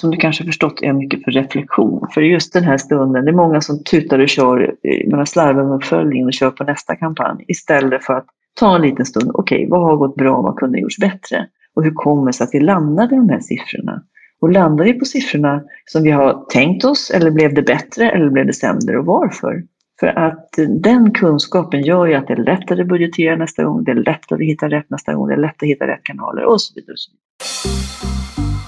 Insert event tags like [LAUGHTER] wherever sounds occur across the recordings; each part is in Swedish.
som du kanske förstått är mycket för reflektion. För just den här stunden, det är många som tutar och kör, eh, man slarvar med uppföljningen och kör på nästa kampanj istället för att ta en liten stund. Okej, okay, vad har gått bra? Vad kunde ha gjorts bättre? Och hur kommer det sig att vi landade i de här siffrorna? Och landar vi på siffrorna som vi har tänkt oss eller blev det bättre eller blev det sämre och varför? För att eh, den kunskapen gör ju att det är lättare att budgetera nästa gång, det är lättare att hitta rätt nästa gång, det är lättare att hitta rätt kanaler och så vidare. Och så vidare.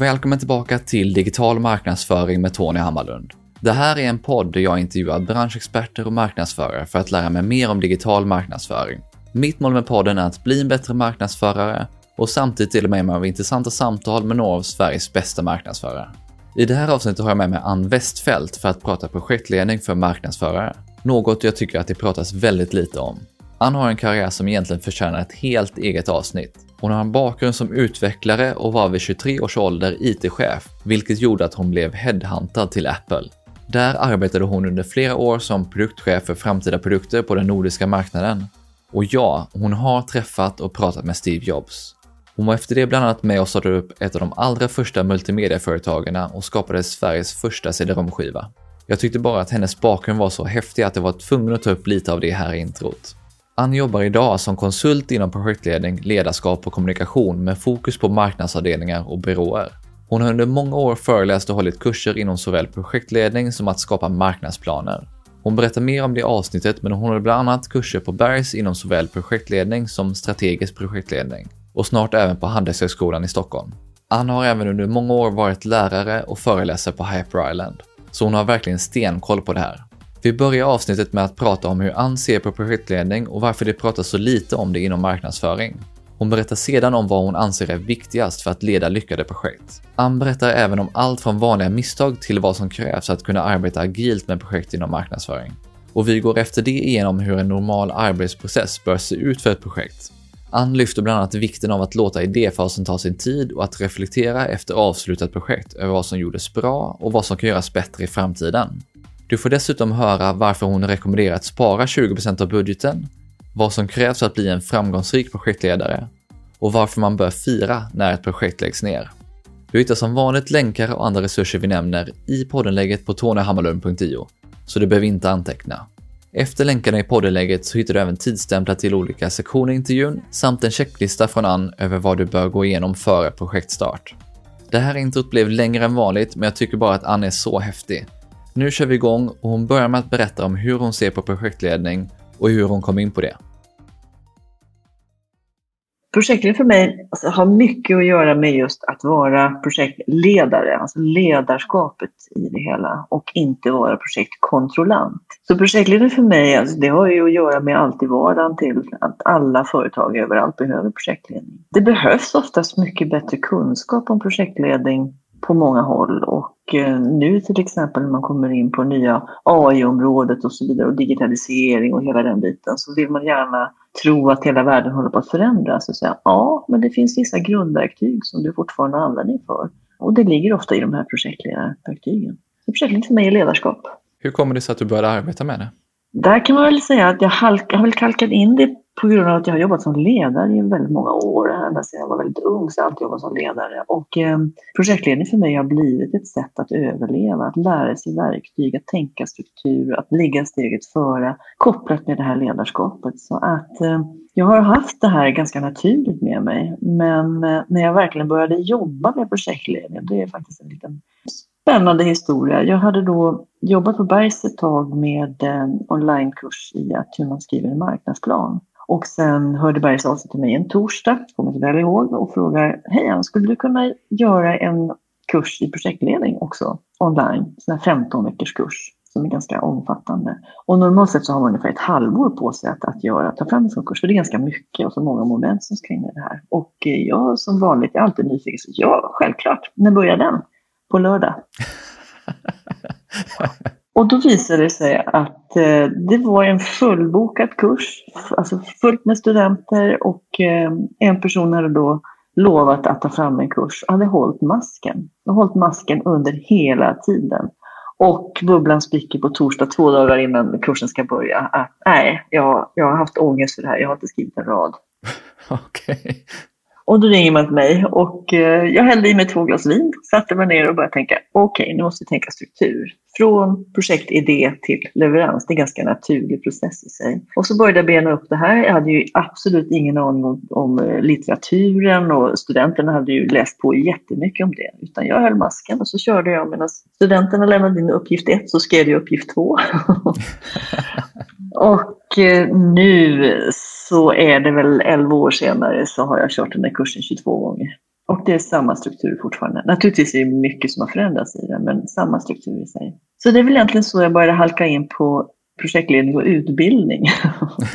Välkommen tillbaka till Digital marknadsföring med Tony Hammarlund. Det här är en podd där jag intervjuar branschexperter och marknadsförare för att lära mig mer om digital marknadsföring. Mitt mål med podden är att bli en bättre marknadsförare och samtidigt dela med mig av intressanta samtal med några av Sveriges bästa marknadsförare. I det här avsnittet har jag med mig Ann Westfält för att prata projektledning för marknadsförare. Något jag tycker att det pratas väldigt lite om. Ann har en karriär som egentligen förtjänar ett helt eget avsnitt. Hon har en bakgrund som utvecklare och var vid 23 års ålder IT-chef, vilket gjorde att hon blev headhuntad till Apple. Där arbetade hon under flera år som produktchef för framtida produkter på den nordiska marknaden. Och ja, hon har träffat och pratat med Steve Jobs. Hon var efter det bland annat med och startade upp ett av de allra första multimediaföretagen och skapade Sveriges första CD-ROM-skiva. Jag tyckte bara att hennes bakgrund var så häftig att jag var tvungen att ta upp lite av det här i introt. Ann jobbar idag som konsult inom projektledning, ledarskap och kommunikation med fokus på marknadsavdelningar och byråer. Hon har under många år föreläst och hållit kurser inom såväl projektledning som att skapa marknadsplaner. Hon berättar mer om det avsnittet, men hon håller bland annat kurser på Bergs inom såväl projektledning som strategisk projektledning och snart även på Handelshögskolan i Stockholm. Ann har även under många år varit lärare och föreläsare på Hyper Island, så hon har verkligen stenkoll på det här. Vi börjar avsnittet med att prata om hur Ann ser på projektledning och varför det pratas så lite om det inom marknadsföring. Hon berättar sedan om vad hon anser är viktigast för att leda lyckade projekt. Ann berättar även om allt från vanliga misstag till vad som krävs för att kunna arbeta agilt med projekt inom marknadsföring. Och vi går efter det igenom hur en normal arbetsprocess bör se ut för ett projekt. Ann lyfter bland annat vikten av att låta idéfasen ta sin tid och att reflektera efter avslutat projekt över vad som gjordes bra och vad som kan göras bättre i framtiden. Du får dessutom höra varför hon rekommenderar att spara 20% av budgeten, vad som krävs för att bli en framgångsrik projektledare och varför man bör fira när ett projekt läggs ner. Du hittar som vanligt länkar och andra resurser vi nämner i poddenlägget på tonyhammarlund.io, så du behöver inte anteckna. Efter länkarna i poddenlägget så hittar du även tidsstämplar till olika sektioner i intervjun samt en checklista från Ann över vad du bör gå igenom före projektstart. Det här introt blev längre än vanligt, men jag tycker bara att Ann är så häftig nu kör vi igång och hon börjar med att berätta om hur hon ser på projektledning och hur hon kom in på det. Projektledning för mig alltså, har mycket att göra med just att vara projektledare, alltså ledarskapet i det hela och inte vara projektkontrollant. Så projektledning för mig, alltså, det har ju att göra med allt i vardagen till att alla företag överallt behöver projektledning. Det behövs oftast mycket bättre kunskap om projektledning på många håll och eh, nu till exempel när man kommer in på nya AI-området och så vidare och digitalisering och hela den biten så vill man gärna tro att hela världen håller på att förändras och säga ja, men det finns vissa grundverktyg som du fortfarande har användning för. Och det ligger ofta i de här projektledarverktygen. Så projektledning för mig är ledarskap. Hur kommer det sig att du började arbeta med det? Där kan man väl säga att jag, har väl kalkat in det på grund av att jag har jobbat som ledare i väldigt många år. Ända sedan jag var väldigt ung så har jag alltid jobbat som ledare. Och eh, projektledning för mig har blivit ett sätt att överleva, att lära sig verktyg, att tänka struktur, att ligga steget före kopplat med det här ledarskapet. Så att eh, jag har haft det här ganska naturligt med mig. Men eh, när jag verkligen började jobba med projektledning, det är faktiskt en liten spännande historia. Jag hade då jobbat på Bergs ett tag med en onlinekurs i att hur man skriver en marknadsplan. Och sen hörde Bergs av sig till mig en torsdag, kommer jag väl ihåg, och frågar Hej Ann, skulle du kunna göra en kurs i projektledning också online? En 15 veckors kurs som är ganska omfattande. Och normalt sett så har man ungefär ett halvår på sig att, att göra, ta fram en sån kurs, för det är ganska mycket och så många moment som ska in i det här. Och eh, jag som vanligt, jag är alltid nyfiken, så ja, självklart, när börjar den? På lördag. [LAUGHS] Och då visade det sig att eh, det var en fullbokad kurs, alltså fullt med studenter och eh, en person hade då lovat att ta fram en kurs och hade hållit masken. Och hållit masken under hela tiden. Och bubblan spricker på torsdag, två dagar innan kursen ska börja. Att nej, jag, jag har haft ångest för det här, jag har inte skrivit en rad. [LAUGHS] Okay. Och då ringer man till mig och eh, jag hällde i mig två glas vin, satte mig ner och började tänka, okej, okay, nu måste vi tänka struktur. Från projektidé till leverans, det är en ganska naturlig process i sig. Och så började jag bena upp det här. Jag hade ju absolut ingen aning om, om eh, litteraturen och studenterna hade ju läst på jättemycket om det. Utan jag höll masken och så körde jag medan studenterna lämnade in uppgift ett så skrev jag uppgift två. [LAUGHS] och eh, nu så är det väl 11 år senare så har jag kört den här kursen 22 gånger. Och det är samma struktur fortfarande. Naturligtvis är det mycket som har förändrats i den, men samma struktur i sig. Så det är väl egentligen så jag började halka in på projektledning och utbildning.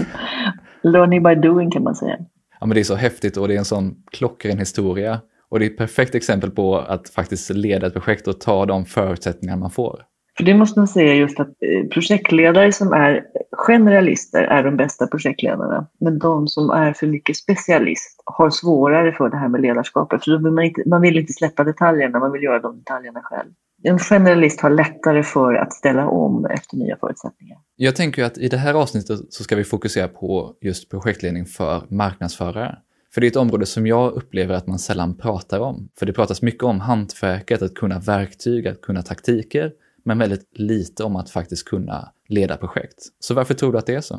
[LAUGHS] Learning by doing kan man säga. Ja, men det är så häftigt och det är en sån klockren historia. Och det är ett perfekt exempel på att faktiskt leda ett projekt och ta de förutsättningar man får. För det måste man säga just att eh, projektledare som är generalister är de bästa projektledarna. Men de som är för mycket specialist har svårare för det här med ledarskapet. För vill man, inte, man vill inte släppa detaljerna, man vill göra de detaljerna själv. En generalist har lättare för att ställa om efter nya förutsättningar. Jag tänker att i det här avsnittet så ska vi fokusera på just projektledning för marknadsförare. För det är ett område som jag upplever att man sällan pratar om. För det pratas mycket om hantverket, att kunna verktyg, att kunna taktiker men väldigt lite om att faktiskt kunna leda projekt. Så varför tror du att det är så?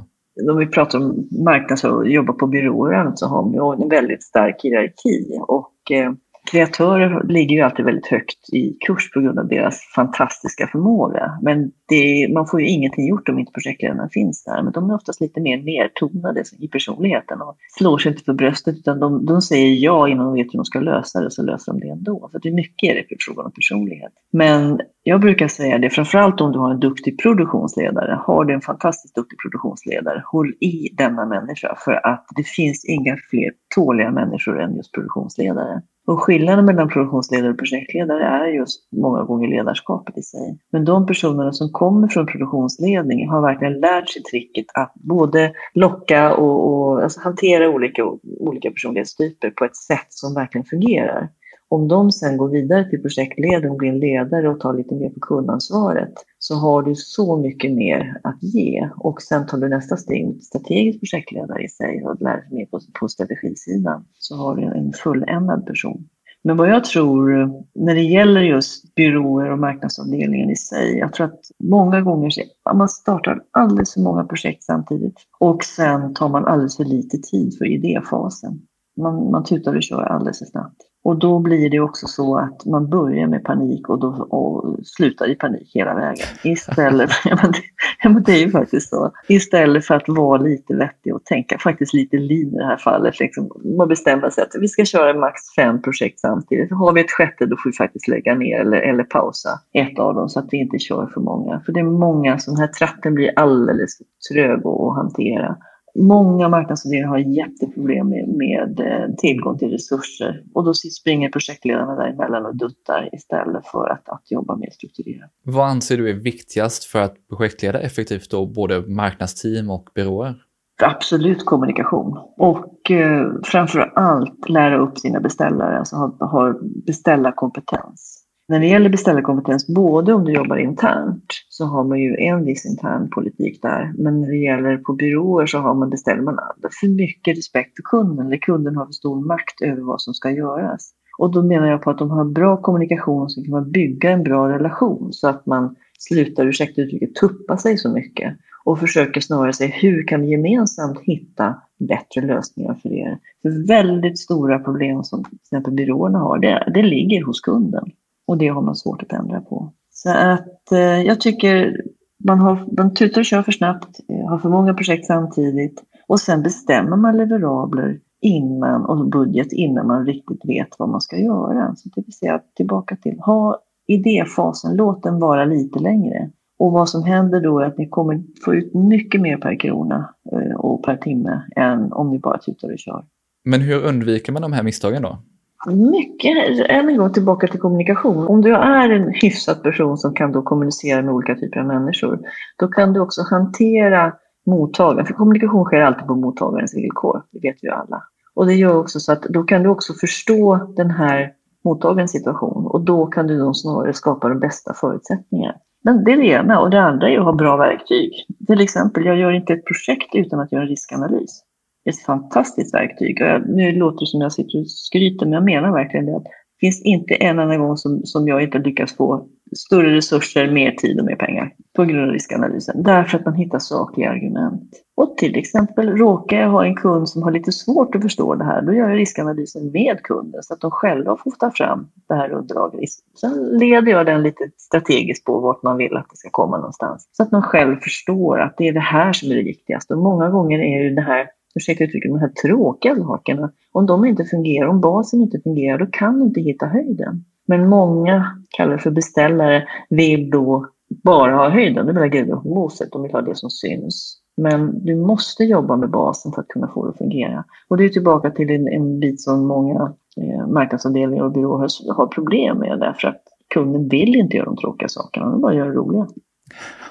Om vi pratar om marknads och jobbar på byråer så har vi en väldigt stark hierarki och eh, kreatörer ligger ju alltid väldigt högt i kurs på grund av deras fantastiska förmåga. Men det, man får ju ingenting gjort om inte projektledarna finns där. Men de är oftast lite mer nedtonade i personligheten och slår sig inte för bröstet utan de, de säger ja innan de vet hur de ska lösa det så löser de det ändå. För det är mycket är det för frågan om personlighet. Men jag brukar säga det, framförallt om du har en duktig produktionsledare. Har du en fantastiskt duktig produktionsledare, håll i denna människa för att det finns inga fler tåliga människor än just produktionsledare. Och skillnaden mellan produktionsledare och projektledare är just många gånger ledarskapet i sig. Men de personerna som kommer från produktionsledning har verkligen lärt sig tricket att både locka och, och alltså hantera olika, olika personlighetstyper på ett sätt som verkligen fungerar. Om de sen går vidare till projektledare och blir en ledare och tar lite mer på kundansvaret så har du så mycket mer att ge. Och sen tar du nästa steg strategisk projektledare i sig och lär dig mer på, på strategisidan. Så har du en fulländad person. Men vad jag tror när det gäller just byråer och marknadsavdelningen i sig, jag tror att många gånger man startar alldeles för många projekt samtidigt och sen tar man alldeles för lite tid för idéfasen. Man, man tutar och kör alldeles för snabbt. Och då blir det också så att man börjar med panik och, då, och slutar i panik hela vägen. Istället, [LAUGHS] ja, men det, är ju faktiskt så. Istället för att vara lite vettig och tänka faktiskt lite lean i det här fallet. Liksom, man bestämmer sig att vi ska köra max fem projekt samtidigt. Har vi ett sjätte då får vi faktiskt lägga ner eller, eller pausa ett av dem så att vi inte kör för många. För det är många som den här tratten blir alldeles trög att hantera. Många marknadsavdelningar har jätteproblem med, med eh, tillgång till resurser och då springer projektledarna däremellan och duttar istället för att, att jobba mer strukturerat. Vad anser du är viktigast för att projektleda effektivt då både marknadsteam och byråer? Absolut kommunikation och eh, framför allt lära upp sina beställare, alltså ha, ha beställarkompetens. När det gäller beställarkompetens, både om du jobbar internt så har man ju en viss intern politik där, men när det gäller på byråer så har man, beställer man för mycket respekt för kunden, eller kunden har för stor makt över vad som ska göras. Och då menar jag på att de har bra kommunikation så kan man bygga en bra relation så att man slutar, ursäkta uttrycket, tuppa sig så mycket och försöker snarare se hur kan vi gemensamt hitta bättre lösningar för er. För väldigt stora problem som till exempel byråerna har, det, det ligger hos kunden. Och det har man svårt att ändra på. Så att eh, jag tycker man, har, man tutar och kör för snabbt, eh, har för många projekt samtidigt och sen bestämmer man leverabler innan och budget innan man riktigt vet vad man ska göra. Så det vill säga tillbaka till ha idéfasen, låt den vara lite längre. Och vad som händer då är att ni kommer få ut mycket mer per krona eh, och per timme än om ni bara tutar och kör. Men hur undviker man de här misstagen då? Mycket, än en gång tillbaka till kommunikation. Om du är en hyfsad person som kan då kommunicera med olika typer av människor, då kan du också hantera mottagaren. För kommunikation sker alltid på mottagarens villkor, det vet ju alla. Och det gör också så att då kan du också förstå den här mottagarens situation och då kan du då snarare skapa de bästa förutsättningarna. Men det är det ena och det andra är att ha bra verktyg. Till exempel, jag gör inte ett projekt utan att göra en riskanalys. Ett fantastiskt verktyg. nu låter det som jag sitter och skryter, men jag menar verkligen det. Det finns inte en enda gång som, som jag inte lyckats få större resurser, mer tid och mer pengar på grund av riskanalysen. Därför att man hittar sakliga argument. Och till exempel råkar jag ha en kund som har lite svårt att förstå det här, då gör jag riskanalysen med kunden så att de själva får ta fram det här underlaget. Sen leder jag den lite strategiskt på vart man vill att det ska komma någonstans. Så att man själv förstår att det är det här som är det viktigaste. Och många gånger är ju det här ursäkta uttrycket, de här tråkiga sakerna, om de inte fungerar, om basen inte fungerar, då kan du inte hitta höjden. Men många, kallar det för beställare, vill då bara ha höjden, det vill säga grejer moset, de vill ha det som syns. Men du måste jobba med basen för att kunna få det att fungera. Och det är tillbaka till en, en bit som många eh, marknadsavdelningar och byråer har, har problem med därför att kunden vill inte göra de tråkiga sakerna, de vill bara göra det roliga.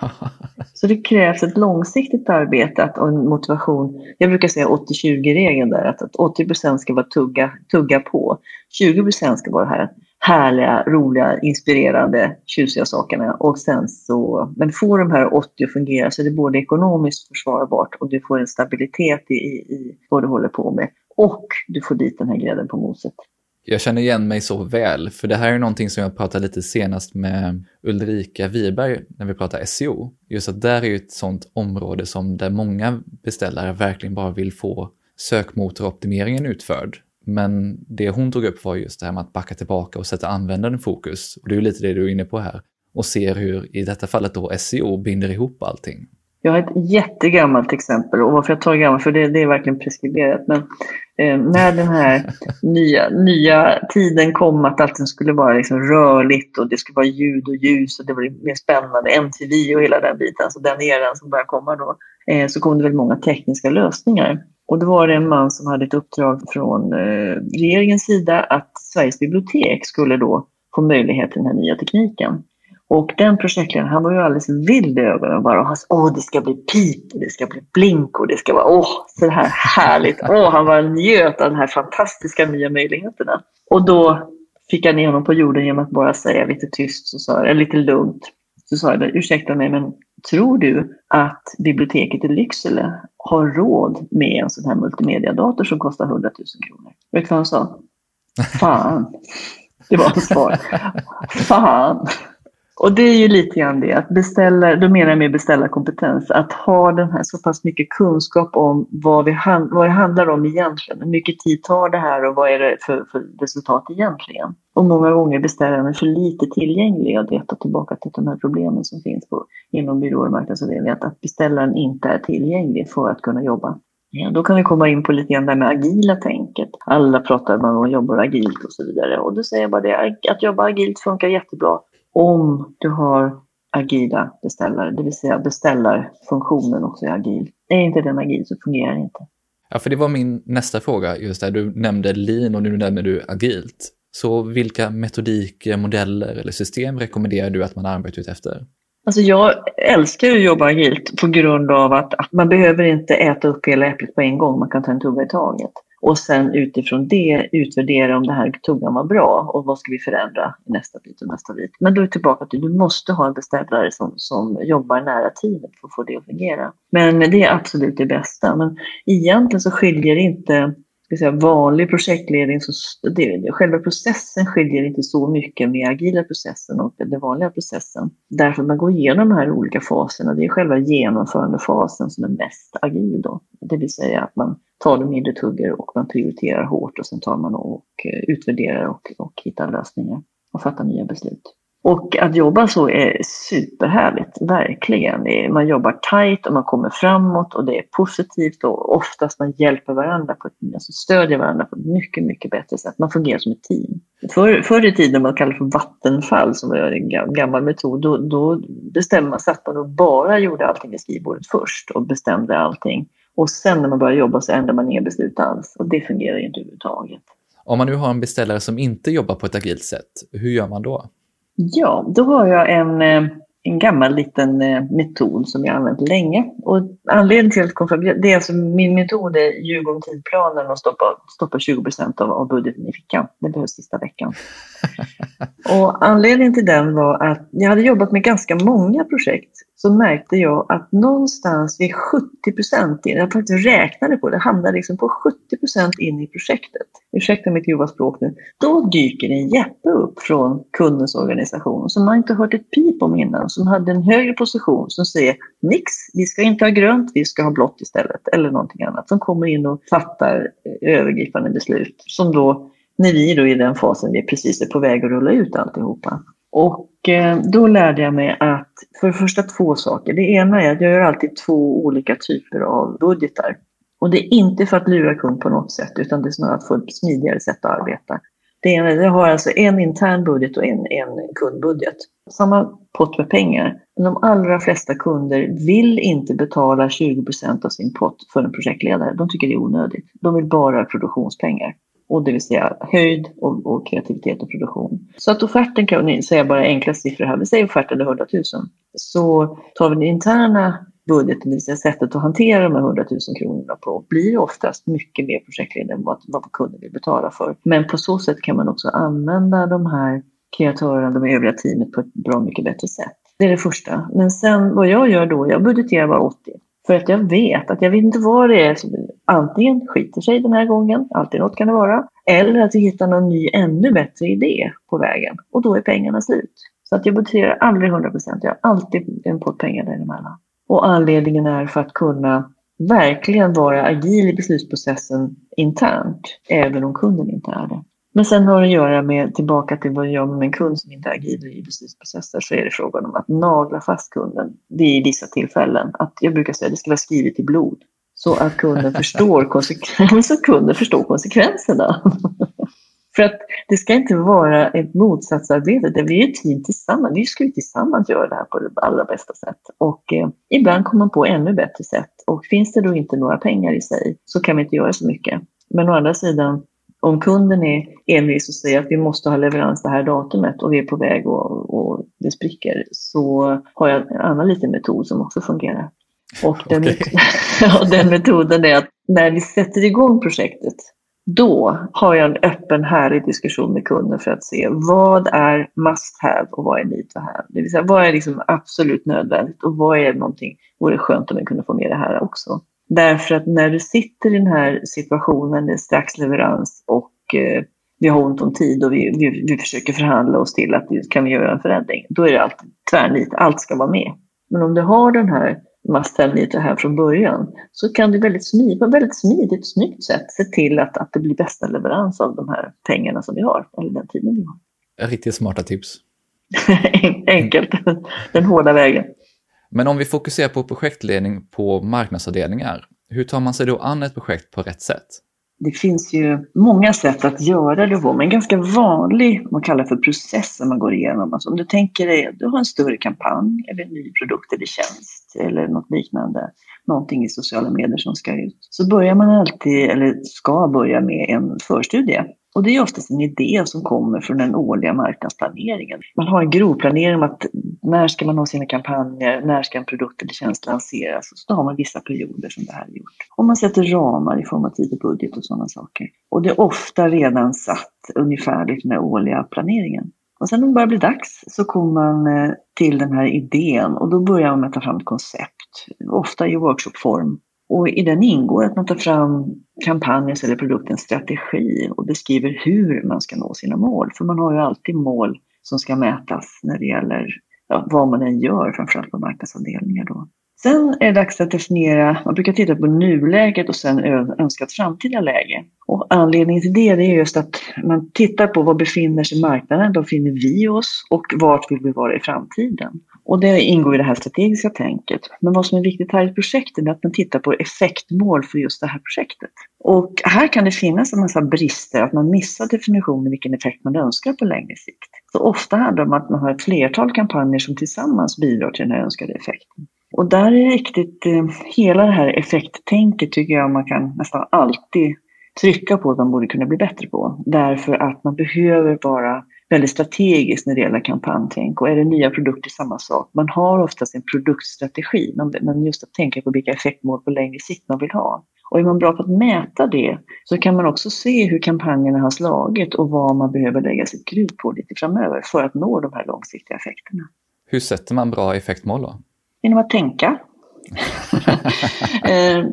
[LAUGHS] Så det krävs ett långsiktigt arbete och en motivation. Jag brukar säga 80-20-regeln där, att 80% ska vara tugga, tugga på. 20% ska vara här härliga, roliga, inspirerande, tjusiga sakerna. Och sen så, men får de här 80 att fungera så är det både ekonomiskt försvarbart och du får en stabilitet i, i vad du håller på med. Och du får dit den här grädden på moset. Jag känner igen mig så väl, för det här är någonting som jag pratade lite senast med Ulrika Wiberg när vi pratade SEO. Just att där är ju ett sånt område som där många beställare verkligen bara vill få sökmotoroptimeringen utförd. Men det hon tog upp var just det här med att backa tillbaka och sätta användaren i fokus. Och det är ju lite det du är inne på här. Och ser hur i detta fallet då SEO binder ihop allting. Jag har ett jättegammalt exempel och varför jag tar gammalt, för det, det är verkligen preskriberat. Men eh, när den här [LAUGHS] nya, nya tiden kom att allting skulle vara liksom rörligt och det skulle vara ljud och ljus och det blev mer spännande, MTV och hela den biten, så den eran som började komma då, eh, så kom det väldigt många tekniska lösningar. Och då var det en man som hade ett uppdrag från eh, regeringens sida att Sveriges bibliotek skulle då få möjlighet till den här nya tekniken. Och den projektledaren, han var ju alldeles vild i ögonen bara. Och han sa, åh, det ska bli pip och det ska bli blink och det ska vara, åh, så här härligt. [LAUGHS] Åh, han var njöt av de här fantastiska nya möjligheterna. Och då fick jag ner honom på jorden genom att bara säga lite tyst, så sa jag, lite lugnt. Så sa jag, ursäkta mig, men tror du att biblioteket i Lycksele har råd med en sån här multimediadator som kostar 100 000 kronor? Vet du vad han sa? [LAUGHS] Fan. Det var hans svar. Fan. Och det är ju lite grann det, att beställa, då menar jag med beställarkompetens, att ha den här så pass mycket kunskap om vad, vi, vad det handlar om egentligen. Hur mycket tid tar det här och vad är det för, för resultat egentligen? Och många gånger beställaren är för lite tillgänglig. Och det tar tillbaka till de här problemen som finns på, inom byråer och marknadsavdelningar, att beställaren inte är tillgänglig för att kunna jobba. Ja, då kan vi komma in på lite grann det här med agila tänket. Alla pratar man att jobbar agilt och så vidare. Och då säger jag bara det, att jobba agilt funkar jättebra om du har agila beställare, det vill säga beställarfunktionen också är agil. Är inte den agil så fungerar det inte. Ja, för det var min nästa fråga, just där du nämnde lean och nu nämner du agilt. Så vilka metodiker, modeller eller system rekommenderar du att man arbetar ut efter? Alltså jag älskar att jobba agilt på grund av att, att man behöver inte äta upp hela äpplet på en gång, man kan ta en tugga i taget och sen utifrån det utvärdera om det här tuggan var bra och vad ska vi förändra i nästa bit och nästa bit. Men då är det tillbaka till att du måste ha en beställare som, som jobbar nära teamet för att få det att fungera. Men det är absolut det bästa. Men egentligen så skiljer inte ska säga, vanlig projektledning, så det, själva processen skiljer inte så mycket med agila processen och den vanliga processen. Därför att man går igenom de här olika faserna. Det är själva genomförandefasen som är mest agil då. Det vill säga att man tar det mindre tuggar och man prioriterar hårt och sen tar man och eh, utvärderar och, och hittar lösningar och fattar nya beslut. Och att jobba så är superhärligt, verkligen. Man jobbar tajt och man kommer framåt och det är positivt och oftast man hjälper varandra, på ett, alltså stödjer varandra på ett mycket, mycket bättre sätt. Man fungerar som ett team. För, förr i tiden man kallade för vattenfall, som var en gammal metod, då, då bestämde man, satt man och bara gjorde allting vid skrivbordet först och bestämde allting. Och sen när man börjar jobba så ändrar man inga beslut alls och det fungerar inte överhuvudtaget. Om man nu har en beställare som inte jobbar på ett agilt sätt, hur gör man då? Ja, då har jag en, eh, en gammal liten eh, metod som jag använt länge. Och anledningen till att kom fram, det är alltså min metod är ljuga om tidplanen och stoppa, stoppa 20 procent av, av budgeten i fickan. Det behövs sista veckan. [LAUGHS] och anledningen till den var att jag hade jobbat med ganska många projekt så märkte jag att någonstans vid 70 procent, jag faktiskt räknade på det, hamnade liksom på 70 procent in i projektet. Ursäkta mitt grova språk nu. Då dyker en Jeppe upp från kundens organisation som man inte hört ett pip om innan, som hade en högre position som säger nix, vi ska inte ha grönt, vi ska ha blått istället, eller någonting annat. Som kommer in och fattar eh, övergripande beslut som då när vi då i den fasen vi precis är på väg att rulla ut alltihopa. Och eh, då lärde jag mig att för det första två saker. Det ena är att jag gör alltid två olika typer av budgetar. Och det är inte för att lura kund på något sätt utan det är snarare att få ett smidigare sätt att arbeta. Det ena jag har alltså en intern budget och en, en kundbudget. Samma pott med pengar. Men de allra flesta kunder vill inte betala 20% av sin pott för en projektledare. De tycker det är onödigt. De vill bara ha produktionspengar och det vill säga höjd och, och, kreativitet och produktion. Så att offerten kan ni säga bara enkla siffror här, vi säger offerten är 100 000. Så tar vi den interna budgeten, det vill säga sättet att hantera de här 100 000 kronorna på, blir oftast mycket mer projektledare än vad, vad kunden vill betala för. Men på så sätt kan man också använda de här kreatörerna, de övriga teamet på ett bra mycket bättre sätt. Det är det första. Men sen vad jag gör då, jag budgeterar bara 80. För att jag vet att jag vet inte vad det är som antingen skiter sig den här gången, alltid något kan det vara, eller att vi hittar någon ny ännu bättre idé på vägen och då är pengarna slut. Så att jag budgeterar aldrig 100 procent, jag har alltid en pott pengar däremellan. Och anledningen är för att kunna verkligen vara agil i beslutsprocessen internt, även om kunden inte är det. Men sen har det att göra med, tillbaka till vad jag gör med en kund som inte är agil i beslutsprocesser, så är det frågan om att nagla fast kunden vid vissa tillfällen. Att jag brukar säga att det ska vara skrivet i blod. Så att kunden förstår, konsekven [LAUGHS] kunden förstår konsekvenserna. [LAUGHS] För att det ska inte vara ett motsatsarbete, det vi är ett team tillsammans. Vi ska ju tillsammans göra det här på det allra bästa sätt. Och eh, ibland kommer man på ännu bättre sätt. Och finns det då inte några pengar i sig så kan vi inte göra så mycket. Men å andra sidan, om kunden är envis och säger att vi måste ha leverans det här datumet och vi är på väg och, och det spricker, så har jag en annan liten metod som också fungerar. Och den, okay. [LAUGHS] och den metoden är att när vi sätter igång projektet, då har jag en öppen, härlig diskussion med kunden för att se vad är must have och vad är need to have. Det vill säga vad är liksom absolut nödvändigt och vad är någonting, vore skönt om vi kunde få med det här också. Därför att när du sitter i den här situationen, det är strax leverans och eh, vi har ont om tid och vi, vi, vi försöker förhandla oss till att vi kan vi göra en förändring. Då är det alltid tvärnit, allt ska vara med. Men om du har den här need här från början så kan du väldigt smidigt, på ett väldigt smidigt, snyggt sätt se till att, att det blir bästa leverans av de här pengarna som vi har, eller den tiden vi har. Riktigt smarta tips. [LAUGHS] Enkelt, den hårda vägen. Men om vi fokuserar på projektledning på marknadsavdelningar, hur tar man sig då an ett projekt på rätt sätt? Det finns ju många sätt att göra det på, men en ganska vanlig, man kallar för process som man går igenom. Alltså om du tänker dig att du har en större kampanj eller en ny produkt eller tjänst eller något liknande, någonting i sociala medier som ska ut, så börjar man alltid, eller ska börja med en förstudie. Och det är oftast en idé som kommer från den årliga marknadsplaneringen. Man har en grovplanering om att när ska man ha sina kampanjer, när ska en produkt eller tjänst lanseras? Och så har man vissa perioder som det här är gjort. Och man sätter ramar i form av tid och budget och sådana saker. Och det är ofta redan satt ungefärligt den årliga planeringen. Och sen när det börjar bli dags så kommer man eh, till den här idén och då börjar man med att ta fram ett koncept, ofta i workshopform. Och i den ingår att man tar fram kampanjens eller produktens strategi och beskriver hur man ska nå sina mål. För man har ju alltid mål som ska mätas när det gäller ja, vad man än gör, framförallt på marknadsavdelningar. Då. Sen är det dags att definiera, man brukar titta på nuläget och sen önskat framtida läge. Och anledningen till det, det är just att man tittar på var befinner sig marknaden, var befinner vi oss och vart vill vi vara i framtiden. Och det ingår i det här strategiska tänket. Men vad som är viktigt här i projektet är att man tittar på effektmål för just det här projektet. Och här kan det finnas en massa brister, att man missar definitionen vilken effekt man önskar på längre sikt. Så ofta handlar det om att man har ett flertal kampanjer som tillsammans bidrar till den här önskade effekten. Och där är det riktigt, eh, hela det här effekttänket tycker jag man kan nästan alltid trycka på att man borde kunna bli bättre på. Därför att man behöver vara väldigt strategisk när det gäller kampanjtänk. Och är det nya produkter samma sak. Man har oftast en produktstrategi, men just att tänka på vilka effektmål på längre sikt man vill ha. Och är man bra på att mäta det så kan man också se hur kampanjerna har slagit och vad man behöver lägga sitt krut på lite framöver för att nå de här långsiktiga effekterna. Hur sätter man bra effektmål då? Genom att tänka. [LAUGHS] Eh,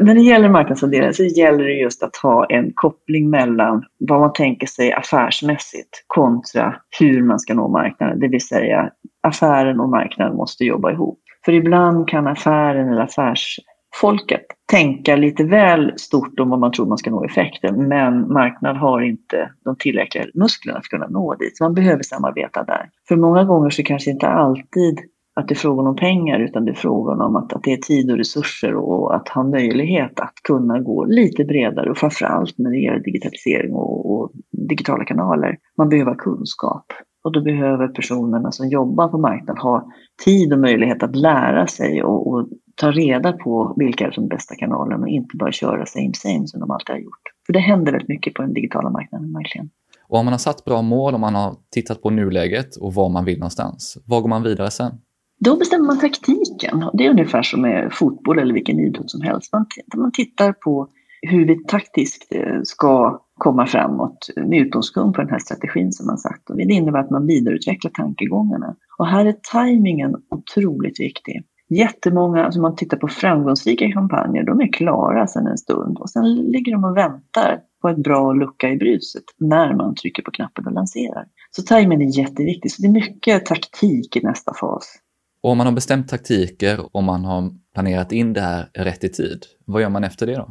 när det gäller marknadsandelar så gäller det just att ha en koppling mellan vad man tänker sig affärsmässigt kontra hur man ska nå marknaden. Det vill säga affären och marknaden måste jobba ihop. För ibland kan affären eller affärsfolket tänka lite väl stort om vad man tror man ska nå effekten, men marknaden har inte de tillräckliga musklerna för att kunna nå dit. Så man behöver samarbeta där. För många gånger så kanske inte alltid att det är frågan om pengar utan det är frågan om att, att det är tid och resurser och att ha möjlighet att kunna gå lite bredare och framförallt när det gäller digitalisering och, och digitala kanaler. Man behöver kunskap och då behöver personerna som jobbar på marknaden ha tid och möjlighet att lära sig och, och ta reda på vilka är de bästa kanalerna och inte bara köra same same som de alltid har gjort. För det händer väldigt mycket på den digitala marknaden verkligen. Och om man har satt bra mål om man har tittat på nuläget och var man vill någonstans, var går man vidare sen? Då bestämmer man taktiken. Det är ungefär som med fotboll eller vilken idrott som helst. Man, man tittar på hur vi taktiskt eh, ska komma framåt med utgångspunkt på den här strategin som man sagt. Och det innebär att man vidareutvecklar tankegångarna. Och här är tajmingen otroligt viktig. Jättemånga, alltså man tittar på framgångsrika kampanjer, de är klara sedan en stund och sen ligger de och väntar på ett bra lucka i bruset när man trycker på knappen och lanserar. Så tajmingen är jätteviktig, så det är mycket taktik i nästa fas. Och om man har bestämt taktiker och man har planerat in det här rätt i tid, vad gör man efter det då?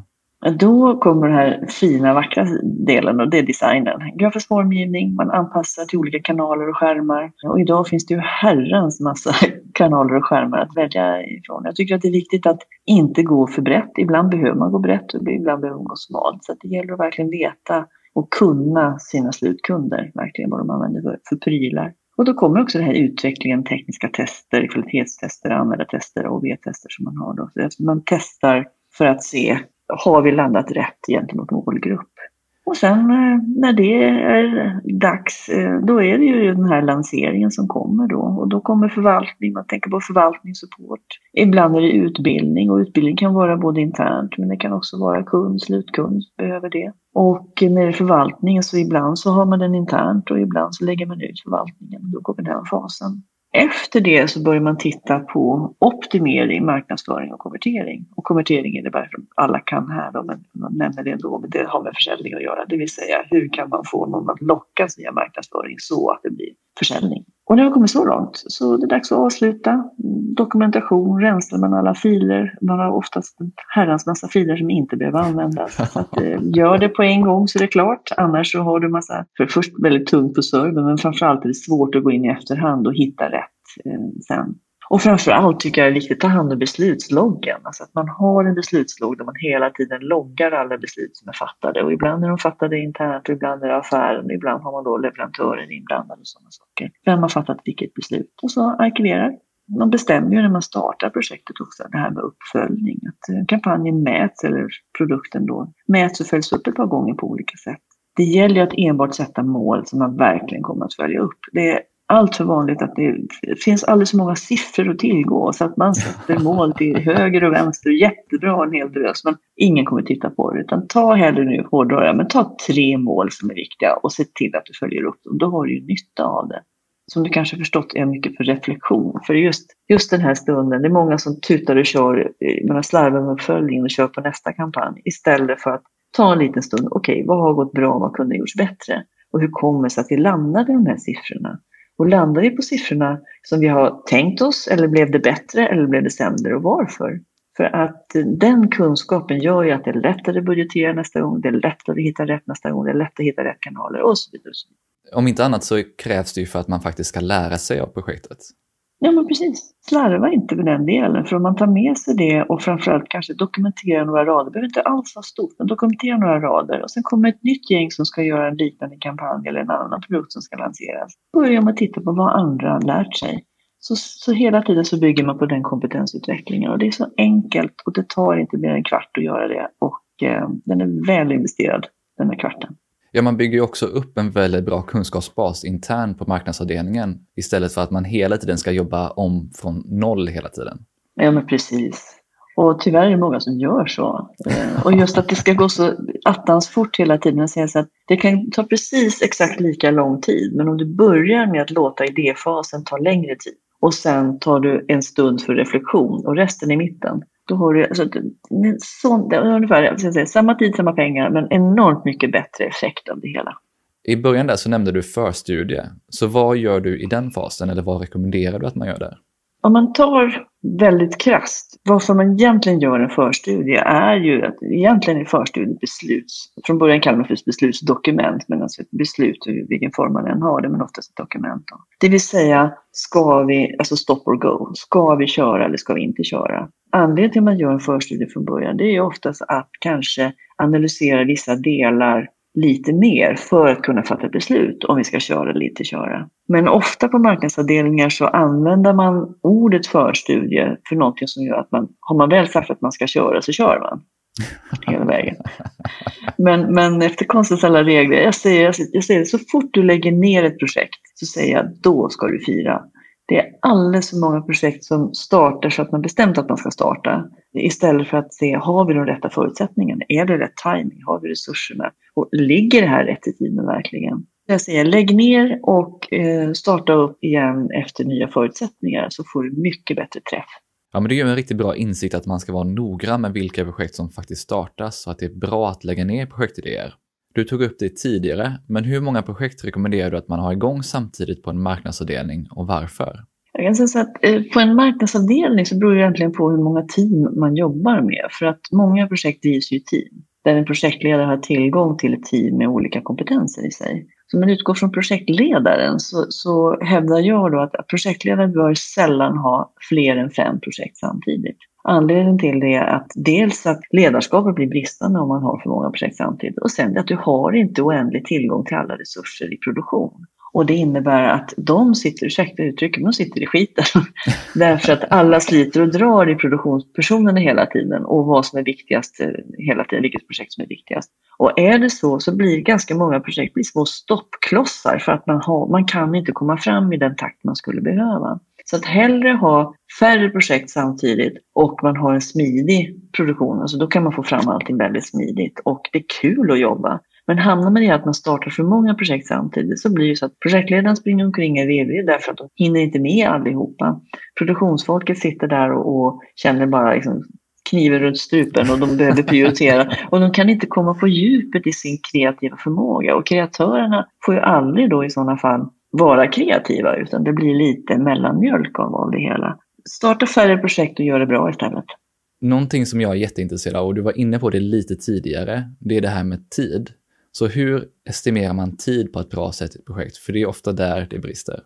Då kommer den här fina, vackra delen och det är designen. Grafisk formgivning, man anpassar till olika kanaler och skärmar. Och idag finns det ju herrans massa [LAUGHS] kanaler och skärmar att välja ifrån. Jag tycker att det är viktigt att inte gå för brett. Ibland behöver man gå brett och ibland behöver man gå smalt. Så det gäller att verkligen veta och kunna sina slutkunder, verkligen vad de använder för, för prylar. Och då kommer också den här utvecklingen, tekniska tester, kvalitetstester, användartester och OV-tester som man har. Då. Så man testar för att se, har vi landat rätt gentemot målgrupp? Och sen eh, när det är dags, eh, då är det ju den här lanseringen som kommer då. Och då kommer förvaltning, man tänker på förvaltningssupport. Ibland är det utbildning och utbildning kan vara både internt men det kan också vara kund, slutkund behöver det. Och när det är förvaltning så ibland så har man den internt och ibland så lägger man ut förvaltningen. Då kommer den fasen. Efter det så börjar man titta på optimering, marknadsföring och konvertering. Och konvertering innebär att alla kan här då, men man nämner det ändå, men det har med försäljning att göra. Det vill säga hur kan man få någon att lockas via marknadsföring så att det blir försäljning. Och när vi kommit så långt så är det dags att avsluta. Dokumentation, rensar man alla filer. Man har oftast en herrans massa filer som inte behöver användas. [LAUGHS] Så att, eh, gör det på en gång så är det klart. Annars så har du massa, för först väldigt tungt på servern men framförallt är det svårt att gå in i efterhand och hitta rätt eh, sen. Och framförallt tycker jag det är viktigt att ta hand om beslutsloggen. Alltså att man har en beslutslogg där man hela tiden loggar alla beslut som är fattade. Och ibland är de fattade internt, och ibland är det affären, och ibland har man då leverantören inblandad och sådana saker. Vem har fattat vilket beslut? Och så arkiverar. Man bestämmer ju när man startar projektet också det här med uppföljning. Att eh, kampanjen mäts, eller produkten då, mäts och följs upp ett par gånger på olika sätt. Det gäller ju att enbart sätta mål som man verkligen kommer att följa upp. Det allt för vanligt att det finns alldeles för många siffror att tillgå så att man sätter mål till höger och vänster, jättebra en hel drös, men ingen kommer titta på det. Utan ta hellre nu, hårdrar men ta tre mål som är viktiga och se till att du följer upp dem. Då har du ju nytta av det. Som du kanske förstått är mycket för reflektion. För just, just den här stunden, det är många som tutar och kör, man slarvar med uppföljningen och kör på nästa kampanj istället för att ta en liten stund. Okej, okay, vad har gått bra? Vad kunde ha gjorts bättre? Och hur kommer det sig att vi landade i de här siffrorna? Och landar vi på siffrorna som vi har tänkt oss eller blev det bättre eller blev det sämre och varför? För att den kunskapen gör ju att det är lättare att budgetera nästa gång, det är lättare att hitta rätt nästa gång, det är lättare att hitta rätt kanaler och så vidare. Om inte annat så krävs det ju för att man faktiskt ska lära sig av projektet. Ja, men precis. Slarva inte med den delen. För om man tar med sig det och framförallt kanske dokumenterar några rader, det behöver inte alls vara stort, men dokumentera några rader och sen kommer ett nytt gäng som ska göra en liknande kampanj eller en annan produkt som ska lanseras. Börja med att titta på vad andra har lärt sig. Så, så hela tiden så bygger man på den kompetensutvecklingen och det är så enkelt och det tar inte mer än en kvart att göra det och eh, den är väl investerad, den här kvarten. Ja, man bygger ju också upp en väldigt bra kunskapsbas internt på marknadsavdelningen istället för att man hela tiden ska jobba om från noll hela tiden. Ja, men precis. Och tyvärr är det många som gör så. Eh, och just att det ska gå så attans fort hela tiden. Så att det kan ta precis exakt lika lång tid. Men om du börjar med att låta idéfasen ta längre tid och sen tar du en stund för reflektion och resten i mitten. Då har du alltså, så, det är ungefär säga, samma tid, samma pengar, men enormt mycket bättre effekt av det hela. I början där så nämnde du förstudie. Så vad gör du i den fasen eller vad rekommenderar du att man gör där? Om man tar väldigt krast, varför man egentligen gör en förstudie är ju att egentligen är förstudie besluts, från början kallar man för beslutsdokument, men alltså ett beslut i vilken form man än har det, men oftast ett dokument. Då. Det vill säga, ska vi, alltså stop or go, ska vi köra eller ska vi inte köra? Anledningen till att man gör en förstudie från början, det är ju oftast att kanske analysera vissa delar lite mer för att kunna fatta beslut om vi ska köra eller inte köra. Men ofta på marknadsavdelningar så använder man ordet förstudie för någonting som gör att man, har man väl sagt att man ska köra så kör man. [LAUGHS] Hela vägen. Men, men efter konstens alla regler, jag säger, jag säger så fort du lägger ner ett projekt så säger jag då ska du fira. Det är alldeles för många projekt som startar så att man bestämt att man ska starta. Istället för att se, har vi de rätta förutsättningarna? Är det rätt timing? Har vi resurserna? Och ligger det här rätt i tiden verkligen? Jag säger lägg ner och eh, starta upp igen efter nya förutsättningar så får du mycket bättre träff. Ja, men det är en riktigt bra insikt att man ska vara noggrann med vilka projekt som faktiskt startas och att det är bra att lägga ner projektidéer. Du tog upp det tidigare, men hur många projekt rekommenderar du att man har igång samtidigt på en marknadsavdelning och varför? Jag kan säga så att eh, på en marknadsavdelning så beror det egentligen på hur många team man jobbar med. För att många projekt drivs ju i team, där en projektledare har tillgång till ett team med olika kompetenser i sig. Så om man utgår från projektledaren så, så hävdar jag då att projektledaren bör sällan ha fler än fem projekt samtidigt. Anledningen till det är att dels att ledarskapet blir bristande om man har för många projekt samtidigt och sen att du har inte oändlig tillgång till alla resurser i produktion. Och det innebär att de sitter, ursäkta uttrycket, de sitter i skiten. [LAUGHS] Därför att alla sliter och drar i produktionspersonerna hela tiden och vad som är viktigast eh, hela tiden, vilket projekt som är viktigast. Och är det så så blir ganska många projekt blir små stoppklossar för att man, har, man kan inte komma fram i den takt man skulle behöva. Så att hellre ha färre projekt samtidigt och man har en smidig produktion, alltså då kan man få fram allting väldigt smidigt och det är kul att jobba. Men hamnar man i att man startar för många projekt samtidigt så blir det så att projektledaren springer omkring i virrig därför att de hinner inte med allihopa. Produktionsfolket sitter där och, och känner bara liksom kniven runt strupen och de behöver prioritera. [LAUGHS] Och de kan inte komma på djupet i sin kreativa förmåga. Och kreatörerna får ju aldrig då i sådana fall vara kreativa utan det blir lite mellanmjölk av, av det hela. Starta färre projekt och gör det bra istället. Någonting som jag är jätteintresserad av, och du var inne på det lite tidigare, det är det här med tid. Så hur estimerar man tid på ett bra sätt i ett projekt? För det är ofta där det brister.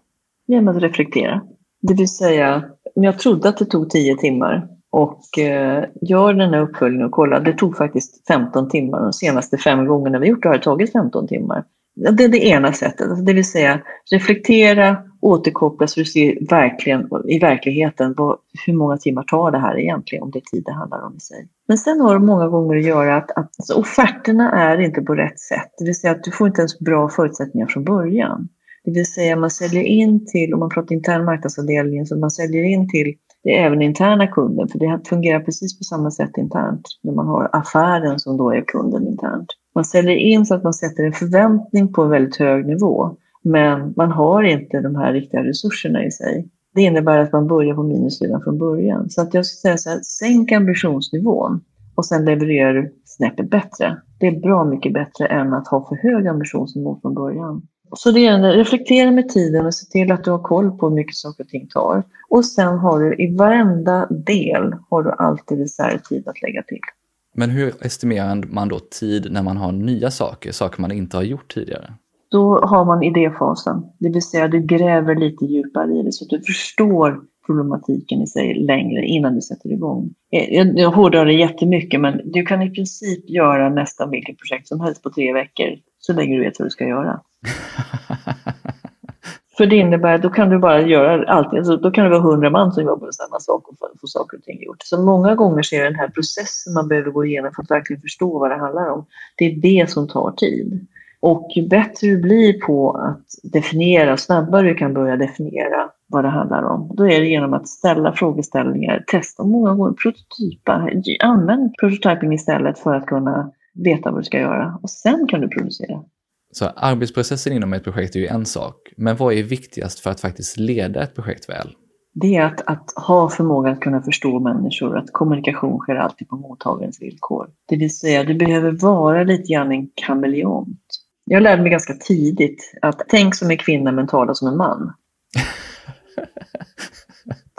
Genom att reflektera. Det vill säga, jag trodde att det tog 10 timmar och eh, gör den här uppföljningen och kollar, det tog faktiskt 15 timmar. De senaste fem gångerna vi gjort det har det tagit 15 timmar. Det är det ena sättet, alltså, det vill säga reflektera, återkoppla så du ser verkligen, i verkligheten vad, hur många timmar tar det här egentligen, om det är tid det handlar om i sig. Men sen har det många gånger att göra att, att alltså, offerterna är inte på rätt sätt, det vill säga att du får inte ens bra förutsättningar från början. Det vill säga man säljer in till, om man pratar intern marknadsavdelning, så man säljer in till det är även interna kunden, för det fungerar precis på samma sätt internt när man har affären som då är kunden internt. Man säljer in så att man sätter en förväntning på en väldigt hög nivå, men man har inte de här riktiga resurserna i sig. Det innebär att man börjar på minussidan från början. Så att jag skulle säga så här, sänk ambitionsnivån och sen levererar du snäppet bättre. Det är bra mycket bättre än att ha för hög ambitionsnivå från början. Så det är reflektera med tiden och se till att du har koll på hur mycket saker och ting tar. Och sen har du i varenda del har du alltid reservtid att lägga till. Men hur estimerar man då tid när man har nya saker, saker man inte har gjort tidigare? Då har man idéfasen, det vill säga du gräver lite djupare i det så att du förstår problematiken i sig längre innan du sätter igång. Jag, jag hårdrar det jättemycket men du kan i princip göra nästan vilket projekt som helst på tre veckor så länge du vet vad du ska göra. [LAUGHS] För det innebär att då kan du bara göra allt, alltså då kan det vara hundra man som jobbar med samma sak och få saker och ting gjort. Så många gånger så är det den här processen man behöver gå igenom för att verkligen förstå vad det handlar om. Det är det som tar tid. Och ju bättre du blir på att definiera, snabbare du kan börja definiera vad det handlar om, då är det genom att ställa frågeställningar, testa många gånger, prototypa, använd prototyping istället för att kunna veta vad du ska göra och sen kan du producera. Så arbetsprocessen inom ett projekt är ju en sak, men vad är viktigast för att faktiskt leda ett projekt väl? Det är att, att ha förmåga att kunna förstå människor, att kommunikation sker alltid på mottagarens villkor. Det vill säga, du behöver vara lite grann en kameleont. Jag lärde mig ganska tidigt att tänk som en kvinna men tala som en man. [LAUGHS]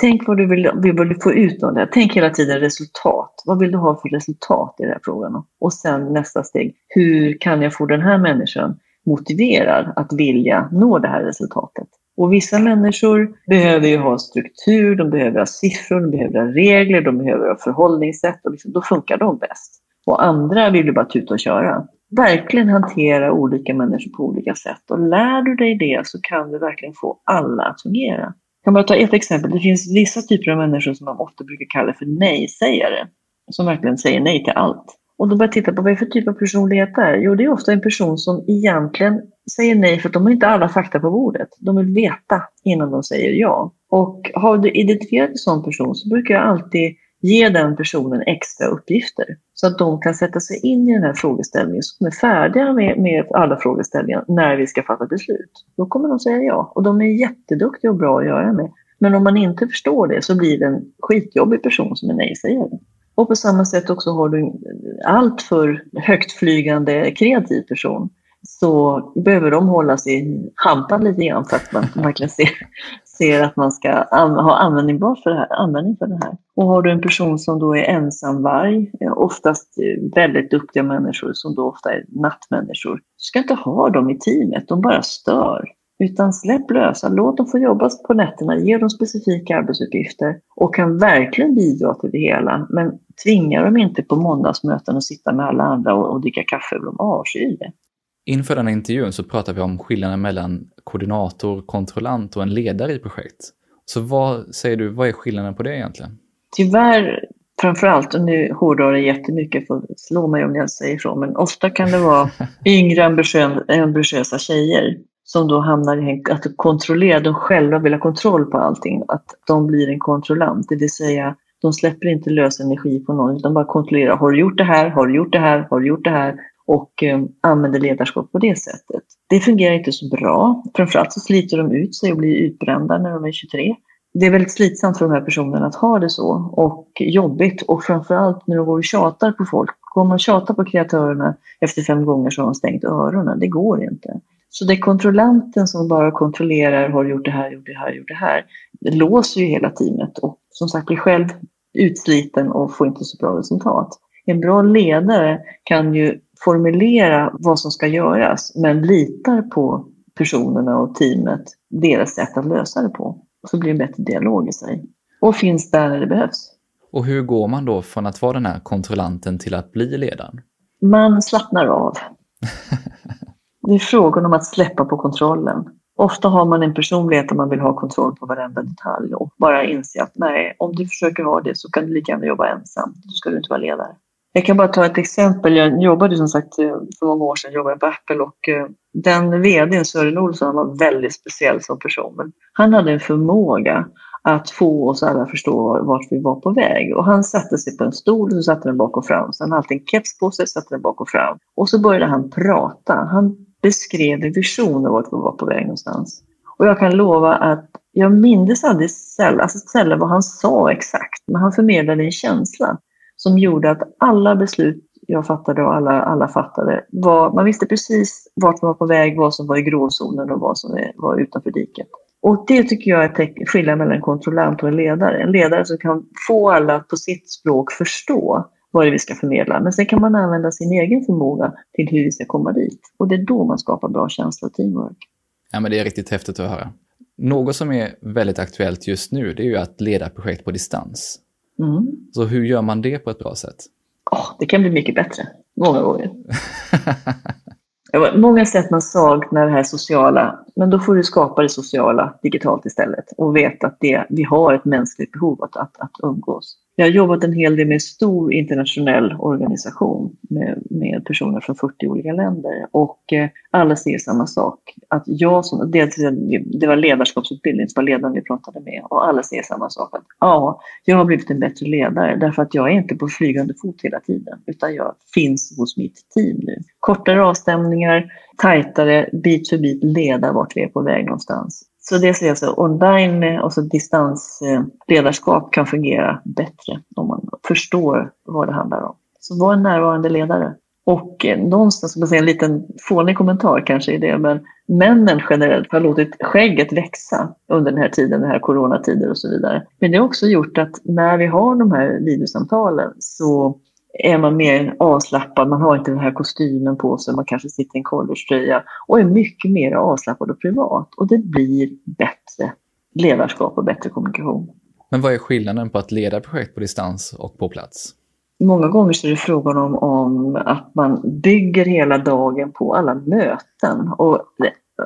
Tänk vad du vill, vill få ut av det. Tänk hela tiden resultat. Vad vill du ha för resultat i den här frågan? Och sen nästa steg. Hur kan jag få den här människan motiverad att vilja nå det här resultatet? Och vissa människor behöver ju ha struktur, de behöver ha siffror, de behöver ha regler, de behöver ha förhållningssätt och liksom, då funkar de bäst. Och andra vill ju bara tuta och köra. Verkligen hantera olika människor på olika sätt och lär du dig det så kan du verkligen få alla att fungera. Jag kan bara ta ett exempel. Det finns vissa typer av människor som man ofta brukar kalla för nej-sägare. Som verkligen säger nej till allt. Och då börjar jag titta på vad det är för typ av personlighet det är. Jo, det är ofta en person som egentligen säger nej för att de har inte alla fakta på bordet. De vill veta innan de säger ja. Och har du identifierat en sån person så brukar jag alltid ge den personen extra uppgifter så att de kan sätta sig in i den här frågeställningen så de är färdiga med, med alla frågeställningar när vi ska fatta beslut. Då kommer de säga ja och de är jätteduktiga och bra att göra med. Men om man inte förstår det så blir det en skitjobbig person som är nej-sägare. Och på samma sätt också har du en alltför högtflygande kreativ person så behöver de hålla sig hampan lite grann för att man verkligen ser, ser att man ska ha användning för det här, användning för det här. Och har du en person som då är ensamvarg, eh, oftast eh, väldigt duktiga människor som då ofta är nattmänniskor, du ska inte ha dem i teamet, de bara stör. Utan släpp lösa, låt dem få jobba på nätterna, ge dem specifika arbetsuppgifter och kan verkligen bidra till det hela. Men tvinga dem inte på måndagsmöten att sitta med alla andra och, och dricka kaffe, de avskyr det. Inför den här intervjun så pratar vi om skillnaden mellan koordinator, kontrollant och en ledare i projekt. Så vad säger du, vad är skillnaden på det egentligen? Tyvärr, framförallt, och nu hårdrar det jättemycket, för slå mig om jag säger så, men ofta kan det vara [LAUGHS] yngre ambitiösa tjejer som då hamnar i att kontrollera, de själva vill ha kontroll på allting, att de blir en kontrollant, det vill säga de släpper inte lös energi på någon utan bara kontrollerar. Har du gjort det här? Har du gjort det här? Har du gjort det här? Och eh, använder ledarskap på det sättet. Det fungerar inte så bra. Framförallt så sliter de ut sig och blir utbrända när de är 23. Det är väldigt slitsamt för de här personerna att ha det så och jobbigt och framförallt när de går och tjatar på folk. Går man och tjatar på kreatörerna efter fem gånger så har de stängt öronen. Det går inte. Så det är kontrollanten som bara kontrollerar, har gjort det här, gjort det här, gjort det här. Det låser ju hela teamet och som sagt blir själv utsliten och får inte så bra resultat. En bra ledare kan ju formulera vad som ska göras men litar på personerna och teamet, deras sätt att lösa det på. Så blir det en bättre dialog i sig. Och finns där när det behövs. Och hur går man då från att vara den här kontrollanten till att bli ledaren? Man slappnar av. [LAUGHS] det är frågan om att släppa på kontrollen. Ofta har man en personlighet där man vill ha kontroll på varenda detalj och bara inse att nej, om du försöker ha det så kan du lika gärna jobba ensam. Då ska du inte vara ledare. Jag kan bara ta ett exempel. Jag jobbade som sagt eh, för många år sedan jobbade på Apple och eh, den vdn, Sören Olsson, var väldigt speciell som person. han hade en förmåga att få oss alla att förstå vart vi var på väg. Och han satte sig på en stol och satte den bak och fram. Så han hade alltid en keps på sig, satte den bak och fram. Och så började han prata. Han beskrev en vision av vart vi var på väg någonstans. Och jag kan lova att jag mindes aldrig sällan, alltså sällan vad han sa exakt, men han förmedlade en känsla som gjorde att alla beslut jag fattade och alla, alla fattade, var, man visste precis vart man var på väg, vad som var i gråzonen och vad som var utanför diket. Och det tycker jag är skillnaden mellan en kontrollant och en ledare. En ledare som kan få alla att på sitt språk förstå vad det är vi ska förmedla. Men sen kan man använda sin egen förmåga till hur vi ska komma dit. Och det är då man skapar bra känsla och teamwork. Ja, men det är riktigt häftigt att höra. Något som är väldigt aktuellt just nu, det är ju att leda projekt på distans. Mm. Så hur gör man det på ett bra sätt? Oh, det kan bli mycket bättre, många gånger. Många sätt man saknar det här sociala, men då får du skapa det sociala digitalt istället och veta att det, vi har ett mänskligt behov att, att, att umgås. Jag har jobbat en hel del med stor internationell organisation med, med personer från 40 olika länder och eh, alla ser samma sak. Att jag som, det, det var ledarskapsutbildning som var ledaren vi pratade med och alla ser samma sak. Att, ja, jag har blivit en bättre ledare därför att jag är inte på flygande fot hela tiden utan jag finns hos mitt team nu. Kortare avstämningar, tajtare, bit för bit leda vart vi är på väg någonstans. Så det ser alltså online, eh, och så distansledarskap eh, kan fungera bättre om man förstår vad det handlar om. Så var en närvarande ledare. Och eh, någonstans, man säga, en liten fånig kommentar kanske i det, men männen generellt har låtit skägget växa under den här tiden, den här coronatider och så vidare. Men det har också gjort att när vi har de här videosamtalen så är man mer avslappnad, man har inte den här kostymen på sig, man kanske sitter i en collegetröja och är mycket mer avslappnad och privat. Och det blir bättre ledarskap och bättre kommunikation. Men vad är skillnaden på att leda projekt på distans och på plats? Många gånger så är det frågan om, om att man bygger hela dagen på alla möten. Och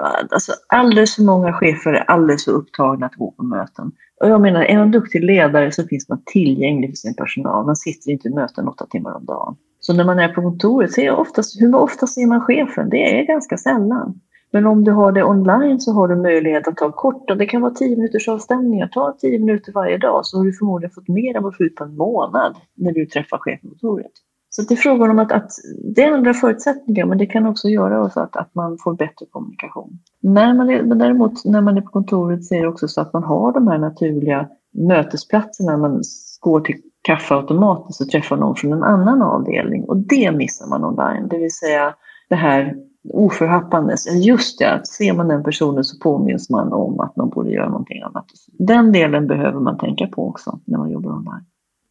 alltså, alldeles för många chefer är alldeles för upptagna att gå på möten. Och jag menar, är man duktig ledare så finns man tillgänglig för sin personal. Man sitter inte i möten åtta timmar om dagen. Så när man är på kontoret, så är oftast, hur ofta ser man chefen? Det är ganska sällan. Men om du har det online så har du möjlighet att ta korta, det kan vara 10 minuters avstämningar, ta 10 minuter varje dag så har du förmodligen fått mer än vad du får ut på en månad när du träffar chefen på kontoret. Så det är frågan om att, att det ändrar förutsättningar men det kan också göra så att, att man får bättre kommunikation. När man är, men däremot när man är på kontoret så är det också så att man har de här naturliga mötesplatserna. Man går till kaffeautomaten så träffar någon från en annan avdelning och det missar man online. Det vill säga det här oförhappandes. Just det, ser man den personen så påminns man om att man borde göra någonting annat. Den delen behöver man tänka på också när man jobbar online.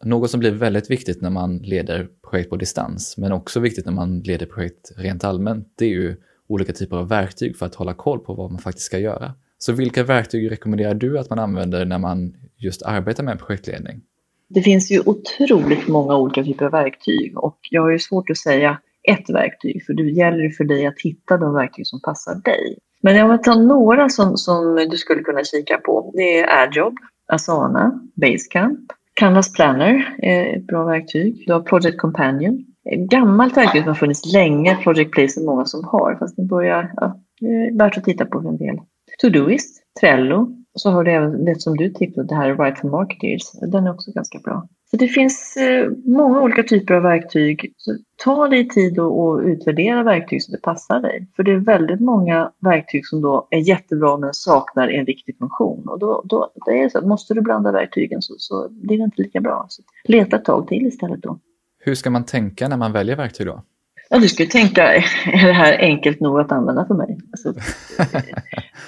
Något som blir väldigt viktigt när man leder projekt på distans, men också viktigt när man leder projekt rent allmänt, det är ju olika typer av verktyg för att hålla koll på vad man faktiskt ska göra. Så vilka verktyg rekommenderar du att man använder när man just arbetar med projektledning? Det finns ju otroligt många olika typer av verktyg och jag har ju svårt att säga ett verktyg, för det gäller för dig att hitta de verktyg som passar dig. Men jag vill ta några som, som du skulle kunna kika på. Det är AirJob, Asana, Basecamp, Canvas Planner är ett bra verktyg. Du har Project Companion. Ett gammalt verktyg som har funnits länge, Project Place är många som har, fast det börjar, ja, det är värt att titta på en del. Todoist, Trello, så har du även det som du tipsade, det här Right for Marketers. Den är också ganska bra. Så det finns eh, många olika typer av verktyg. Så ta dig tid och, utvärdera verktyg så det passar dig. För det är väldigt många verktyg som då är jättebra men saknar en viktig funktion. Och då, då det är så att måste du blanda verktygen så, så blir det inte lika bra. Så leta ett tag till istället då. Hur ska man tänka när man väljer verktyg då? Ja, du skulle tänka, är det här enkelt nog att använda för mig? Alltså,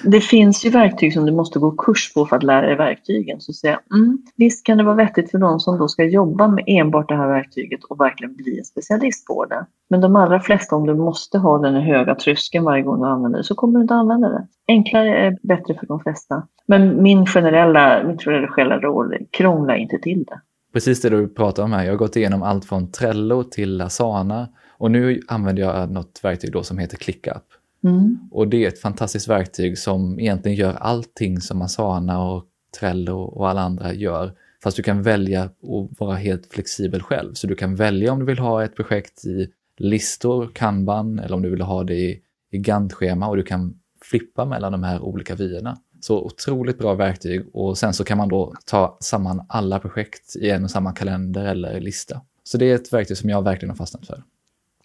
[LAUGHS] det finns ju verktyg som du måste gå kurs på för att lära dig verktygen. Så säger jag, mm, visst kan det vara vettigt för någon som då ska jobba med enbart det här verktyget och verkligen bli en specialist på det. Men de allra flesta, om du måste ha den höga tröskeln varje gång du använder det, så kommer du inte använda det. Enklare är bättre för de flesta. Men min generella, mitt generella råd är krångla inte till det. Precis det du pratar om här. Jag har gått igenom allt från Trello till Asana och nu använder jag något verktyg då som heter ClickUp. Mm. Och det är ett fantastiskt verktyg som egentligen gör allting som Asana och Trello och alla andra gör. Fast du kan välja att vara helt flexibel själv. Så du kan välja om du vill ha ett projekt i listor, kanban eller om du vill ha det i, i Gantt-schema och du kan flippa mellan de här olika vyerna. Så otroligt bra verktyg och sen så kan man då ta samman alla projekt i en och samma kalender eller lista. Så det är ett verktyg som jag verkligen har fastnat för.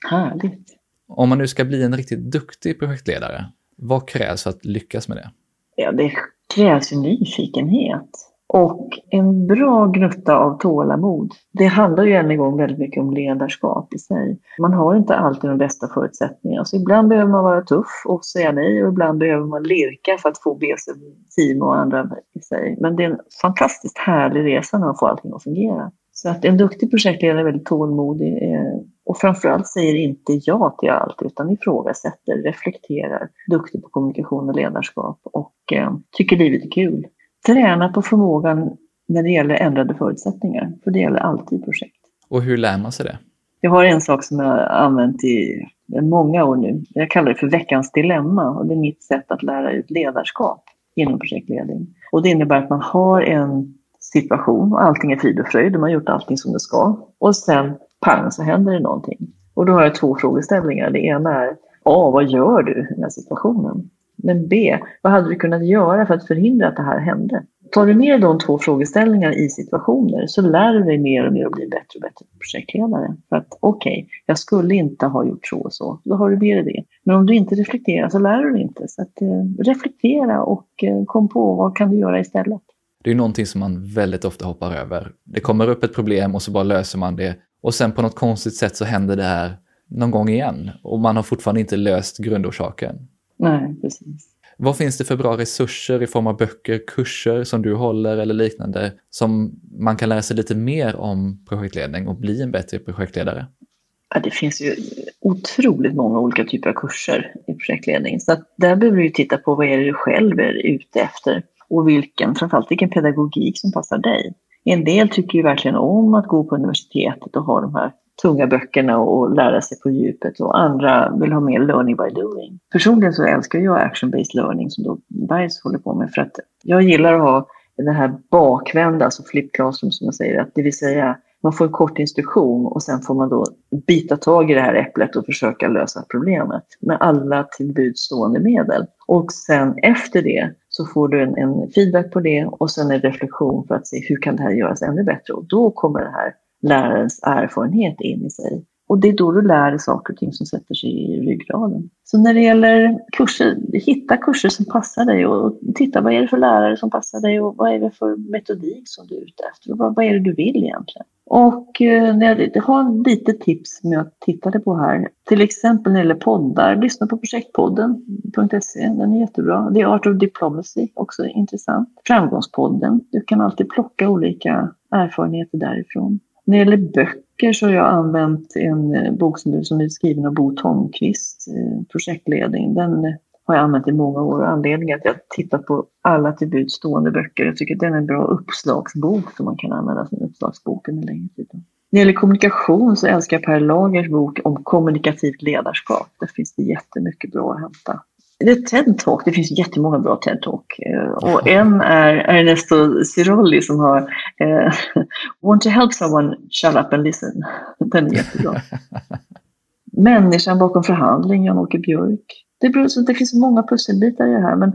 Härligt. Om man nu ska bli en riktigt duktig projektledare, vad krävs för att lyckas med det? Ja, det krävs ju nyfikenhet och en bra gnutta av tålamod. Det handlar ju än en gång väldigt mycket om ledarskap i sig. Man har inte alltid de bästa förutsättningarna, så ibland behöver man vara tuff och säga nej och ibland behöver man lirka för att få sig team och andra i sig. Men det är en fantastiskt härlig resa när man får allting att fungera. Så att en duktig projektledare är väldigt tålmodig eh, och framförallt säger inte ja till allt utan ifrågasätter, reflekterar, duktig på kommunikation och ledarskap och eh, tycker livet är kul. Träna på förmågan när det gäller ändrade förutsättningar, för det gäller alltid projekt. Och hur lär man sig det? Jag har en sak som jag har använt i många år nu. Jag kallar det för veckans dilemma och det är mitt sätt att lära ut ledarskap inom projektledning. Och det innebär att man har en situation och allting är frid och fröjd, de har gjort allting som det ska. Och sen pang så händer det någonting. Och då har jag två frågeställningar. Det ena är A. Vad gör du i den här situationen? Men B. Vad hade du kunnat göra för att förhindra att det här hände? Tar du med de två frågeställningarna i situationer så lär du dig mer och mer och blir bättre och bättre projektledare. För att okej, okay, jag skulle inte ha gjort så och så. Då har du med dig det. Men om du inte reflekterar så lär du dig inte. Så att, eh, reflektera och eh, kom på vad kan du göra istället. Det är någonting som man väldigt ofta hoppar över. Det kommer upp ett problem och så bara löser man det. Och sen på något konstigt sätt så händer det här någon gång igen. Och man har fortfarande inte löst grundorsaken. Nej, precis. Vad finns det för bra resurser i form av böcker, kurser som du håller eller liknande som man kan lära sig lite mer om projektledning och bli en bättre projektledare? Ja, det finns ju otroligt många olika typer av kurser i projektledning. Så där behöver du titta på vad är det du själv är ute efter och vilken, framförallt vilken pedagogik som passar dig. En del tycker ju verkligen om att gå på universitetet och ha de här tunga böckerna och lära sig på djupet och andra vill ha mer learning by doing. Personligen så älskar jag action-based learning som då Bergs håller på med för att jag gillar att ha det här bakvända, alltså flip classroom som jag säger, att det vill säga man får en kort instruktion och sen får man då bita tag i det här äpplet och försöka lösa problemet med alla tillbudstående medel. Och sen efter det så får du en, en, feedback på det och sen en reflektion för att se hur kan det här göras ännu bättre. Och då kommer det här lärarens erfarenhet in i sig. Och det är då du lär dig saker och ting som sätter sig i ryggraden. Så när det gäller kurser, hitta kurser som passar dig och titta vad är det för lärare som passar dig och vad är det för metodik som du är ute efter och vad, vad är det du vill egentligen? Och eh, jag har lite tips som jag tittade på här. Till exempel när det gäller poddar, lyssna på projektpodden.se, den är jättebra. The Art of Diplomacy, också intressant. Framgångspodden, du kan alltid plocka olika erfarenheter därifrån. När det gäller böcker så har jag använt en eh, bok som, som är skriven av Bo Tomqvist, eh, projektledning. Den eh, har jag använt i många år och anledningen att jag tittat på alla till buds stående böcker. Jag tycker att den är en bra uppslagsbok som man kan använda som uppslagsbok under längre tid. När det gäller kommunikation så älskar jag Per Lagers bok om kommunikativt ledarskap. Där finns det jättemycket bra att hämta. Det är TED-talk, det finns jättemånga bra TED-talk. Eh, och en är Ernesto Cirolli som har eh, [LAUGHS] Want to help someone, shut up and listen. [LAUGHS] Den är jättebra. [LAUGHS] Människan bakom förhandling, Jan-Åke Björk. Det, beror, det finns många pusselbitar i det här, men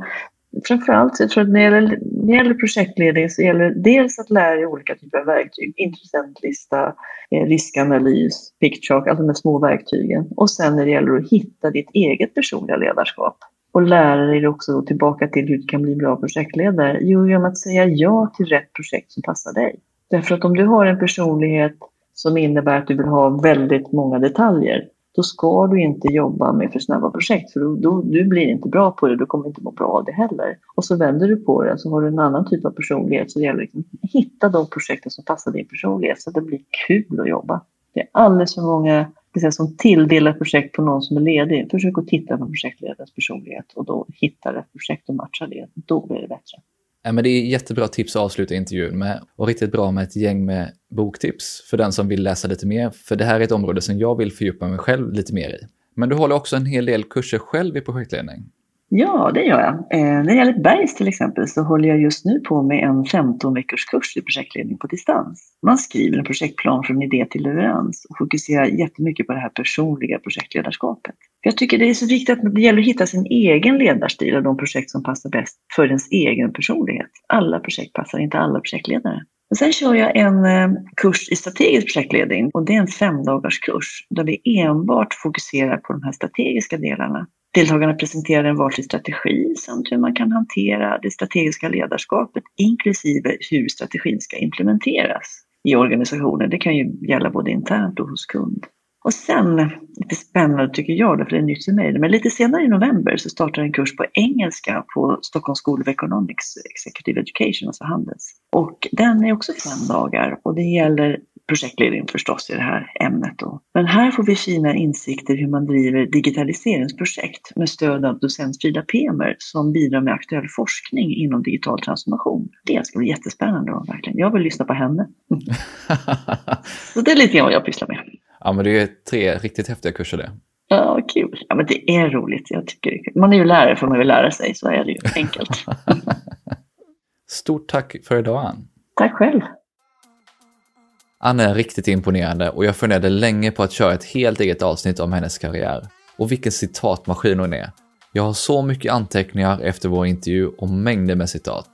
framförallt jag tror att när det gäller, när det gäller projektledning så gäller det dels att lära dig olika typer av verktyg, intressentlista, eh, riskanalys, picture, alltså de små verktygen. Och sen när det gäller att hitta ditt eget personliga ledarskap och lära dig också tillbaka till hur du kan bli bra projektledare? Jo, genom att säga ja till rätt projekt som passar dig. Därför att om du har en personlighet som innebär att du vill ha väldigt många detaljer, då ska du inte jobba med för snabba projekt, för då, då, du blir inte bra på det, du kommer inte må bra av det heller. Och så vänder du på det, så har du en annan typ av personlighet, så det gäller liksom att hitta de projekten som passar din personlighet, så att det blir kul att jobba. Det är alldeles för många säga, som tilldelar projekt på någon som är ledig. Försök att titta på projektledarens personlighet och då hitta rätt projekt och matcha det. Då blir det bättre. Ja, men det är jättebra tips att avsluta intervjun med och riktigt bra med ett gäng med boktips för den som vill läsa lite mer. För det här är ett område som jag vill fördjupa mig själv lite mer i. Men du håller också en hel del kurser själv i projektledning. Ja, det gör jag. Eh, när det gäller Bergs till exempel så håller jag just nu på med en 15 veckors kurs i projektledning på distans. Man skriver en projektplan från idé till leverans och fokuserar jättemycket på det här personliga projektledarskapet. Jag tycker det är så viktigt att det gäller att hitta sin egen ledarstil och de projekt som passar bäst för ens egen personlighet. Alla projekt passar inte alla projektledare. Och sen kör jag en eh, kurs i strategisk projektledning och det är en femdagars kurs där vi enbart fokuserar på de här strategiska delarna. Deltagarna presenterar en varsin strategi samt hur man kan hantera det strategiska ledarskapet inklusive hur strategin ska implementeras i organisationen. Det kan ju gälla både internt och hos kund. Och sen, lite spännande tycker jag, för det är nytt för mig, men lite senare i november så startar en kurs på engelska på Stockholms School of Economics Executive Education, alltså Handels. Och den är också fem dagar och det gäller projektledning förstås i det här ämnet. Då. Men här får vi fina insikter hur man driver digitaliseringsprojekt med stöd av docent Frida Pemer som bidrar med aktuell forskning inom digital transformation. Det ska bli jättespännande då, verkligen. Jag vill lyssna på henne. [LAUGHS] Så det är lite grann vad jag pysslar med. Ja, men det är tre riktigt häftiga kurser det. Ja, kul. Ja, men det är roligt. Jag tycker. Man är ju lärare för man vill lära sig, så är det ju enkelt. [LAUGHS] Stort tack för idag, Ann. Tack själv. Anna är riktigt imponerande och jag funderade länge på att köra ett helt eget avsnitt om hennes karriär. Och vilken citatmaskin hon är. Jag har så mycket anteckningar efter vår intervju och mängder med citat.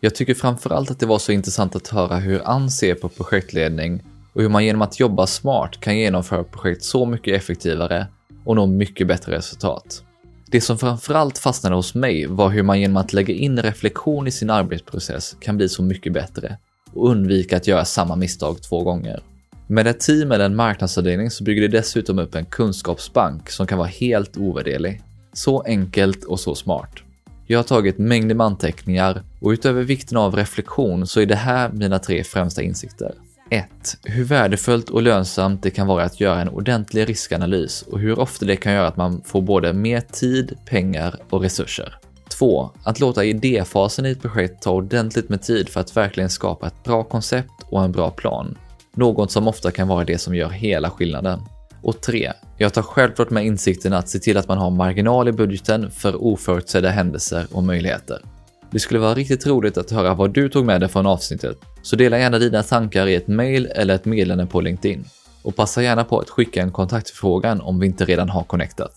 Jag tycker framförallt att det var så intressant att höra hur Ann ser på projektledning och hur man genom att jobba smart kan genomföra projekt så mycket effektivare och nå mycket bättre resultat. Det som framförallt fastnade hos mig var hur man genom att lägga in reflektion i sin arbetsprocess kan bli så mycket bättre och undvika att göra samma misstag två gånger. Med ett team eller en marknadsavdelning så bygger det dessutom upp en kunskapsbank som kan vara helt ovärderlig. Så enkelt och så smart. Jag har tagit mängder med anteckningar och utöver vikten av reflektion så är det här mina tre främsta insikter. 1. Hur värdefullt och lönsamt det kan vara att göra en ordentlig riskanalys och hur ofta det kan göra att man får både mer tid, pengar och resurser. 2. Att låta idéfasen i ett projekt ta ordentligt med tid för att verkligen skapa ett bra koncept och en bra plan. Något som ofta kan vara det som gör hela skillnaden. Och 3. Jag tar självklart med insikten att se till att man har marginal i budgeten för oförutsedda händelser och möjligheter. Det skulle vara riktigt roligt att höra vad du tog med dig från avsnittet, så dela gärna dina tankar i ett mail eller ett meddelande på LinkedIn. Och passa gärna på att skicka en kontaktförfrågan om vi inte redan har connectat.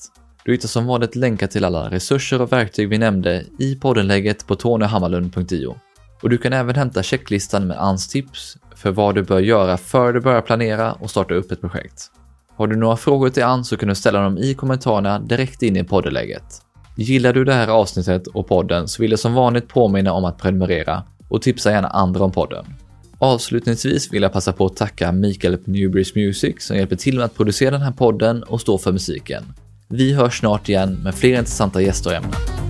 Du hittar som vanligt länkar till alla resurser och verktyg vi nämnde i poddenlägget på tonyhammarlund.io. Och du kan även hämta checklistan med Anns tips för vad du bör göra före du börjar planera och starta upp ett projekt. Har du några frågor till Ann så kan du ställa dem i kommentarerna direkt in i poddenlägget. Gillar du det här avsnittet och podden så vill jag som vanligt påminna om att prenumerera och tipsa gärna andra om podden. Avslutningsvis vill jag passa på att tacka Mikael på Newbreeze Music som hjälper till med att producera den här podden och stå för musiken. Vi hörs snart igen med fler intressanta gäster och ämnen.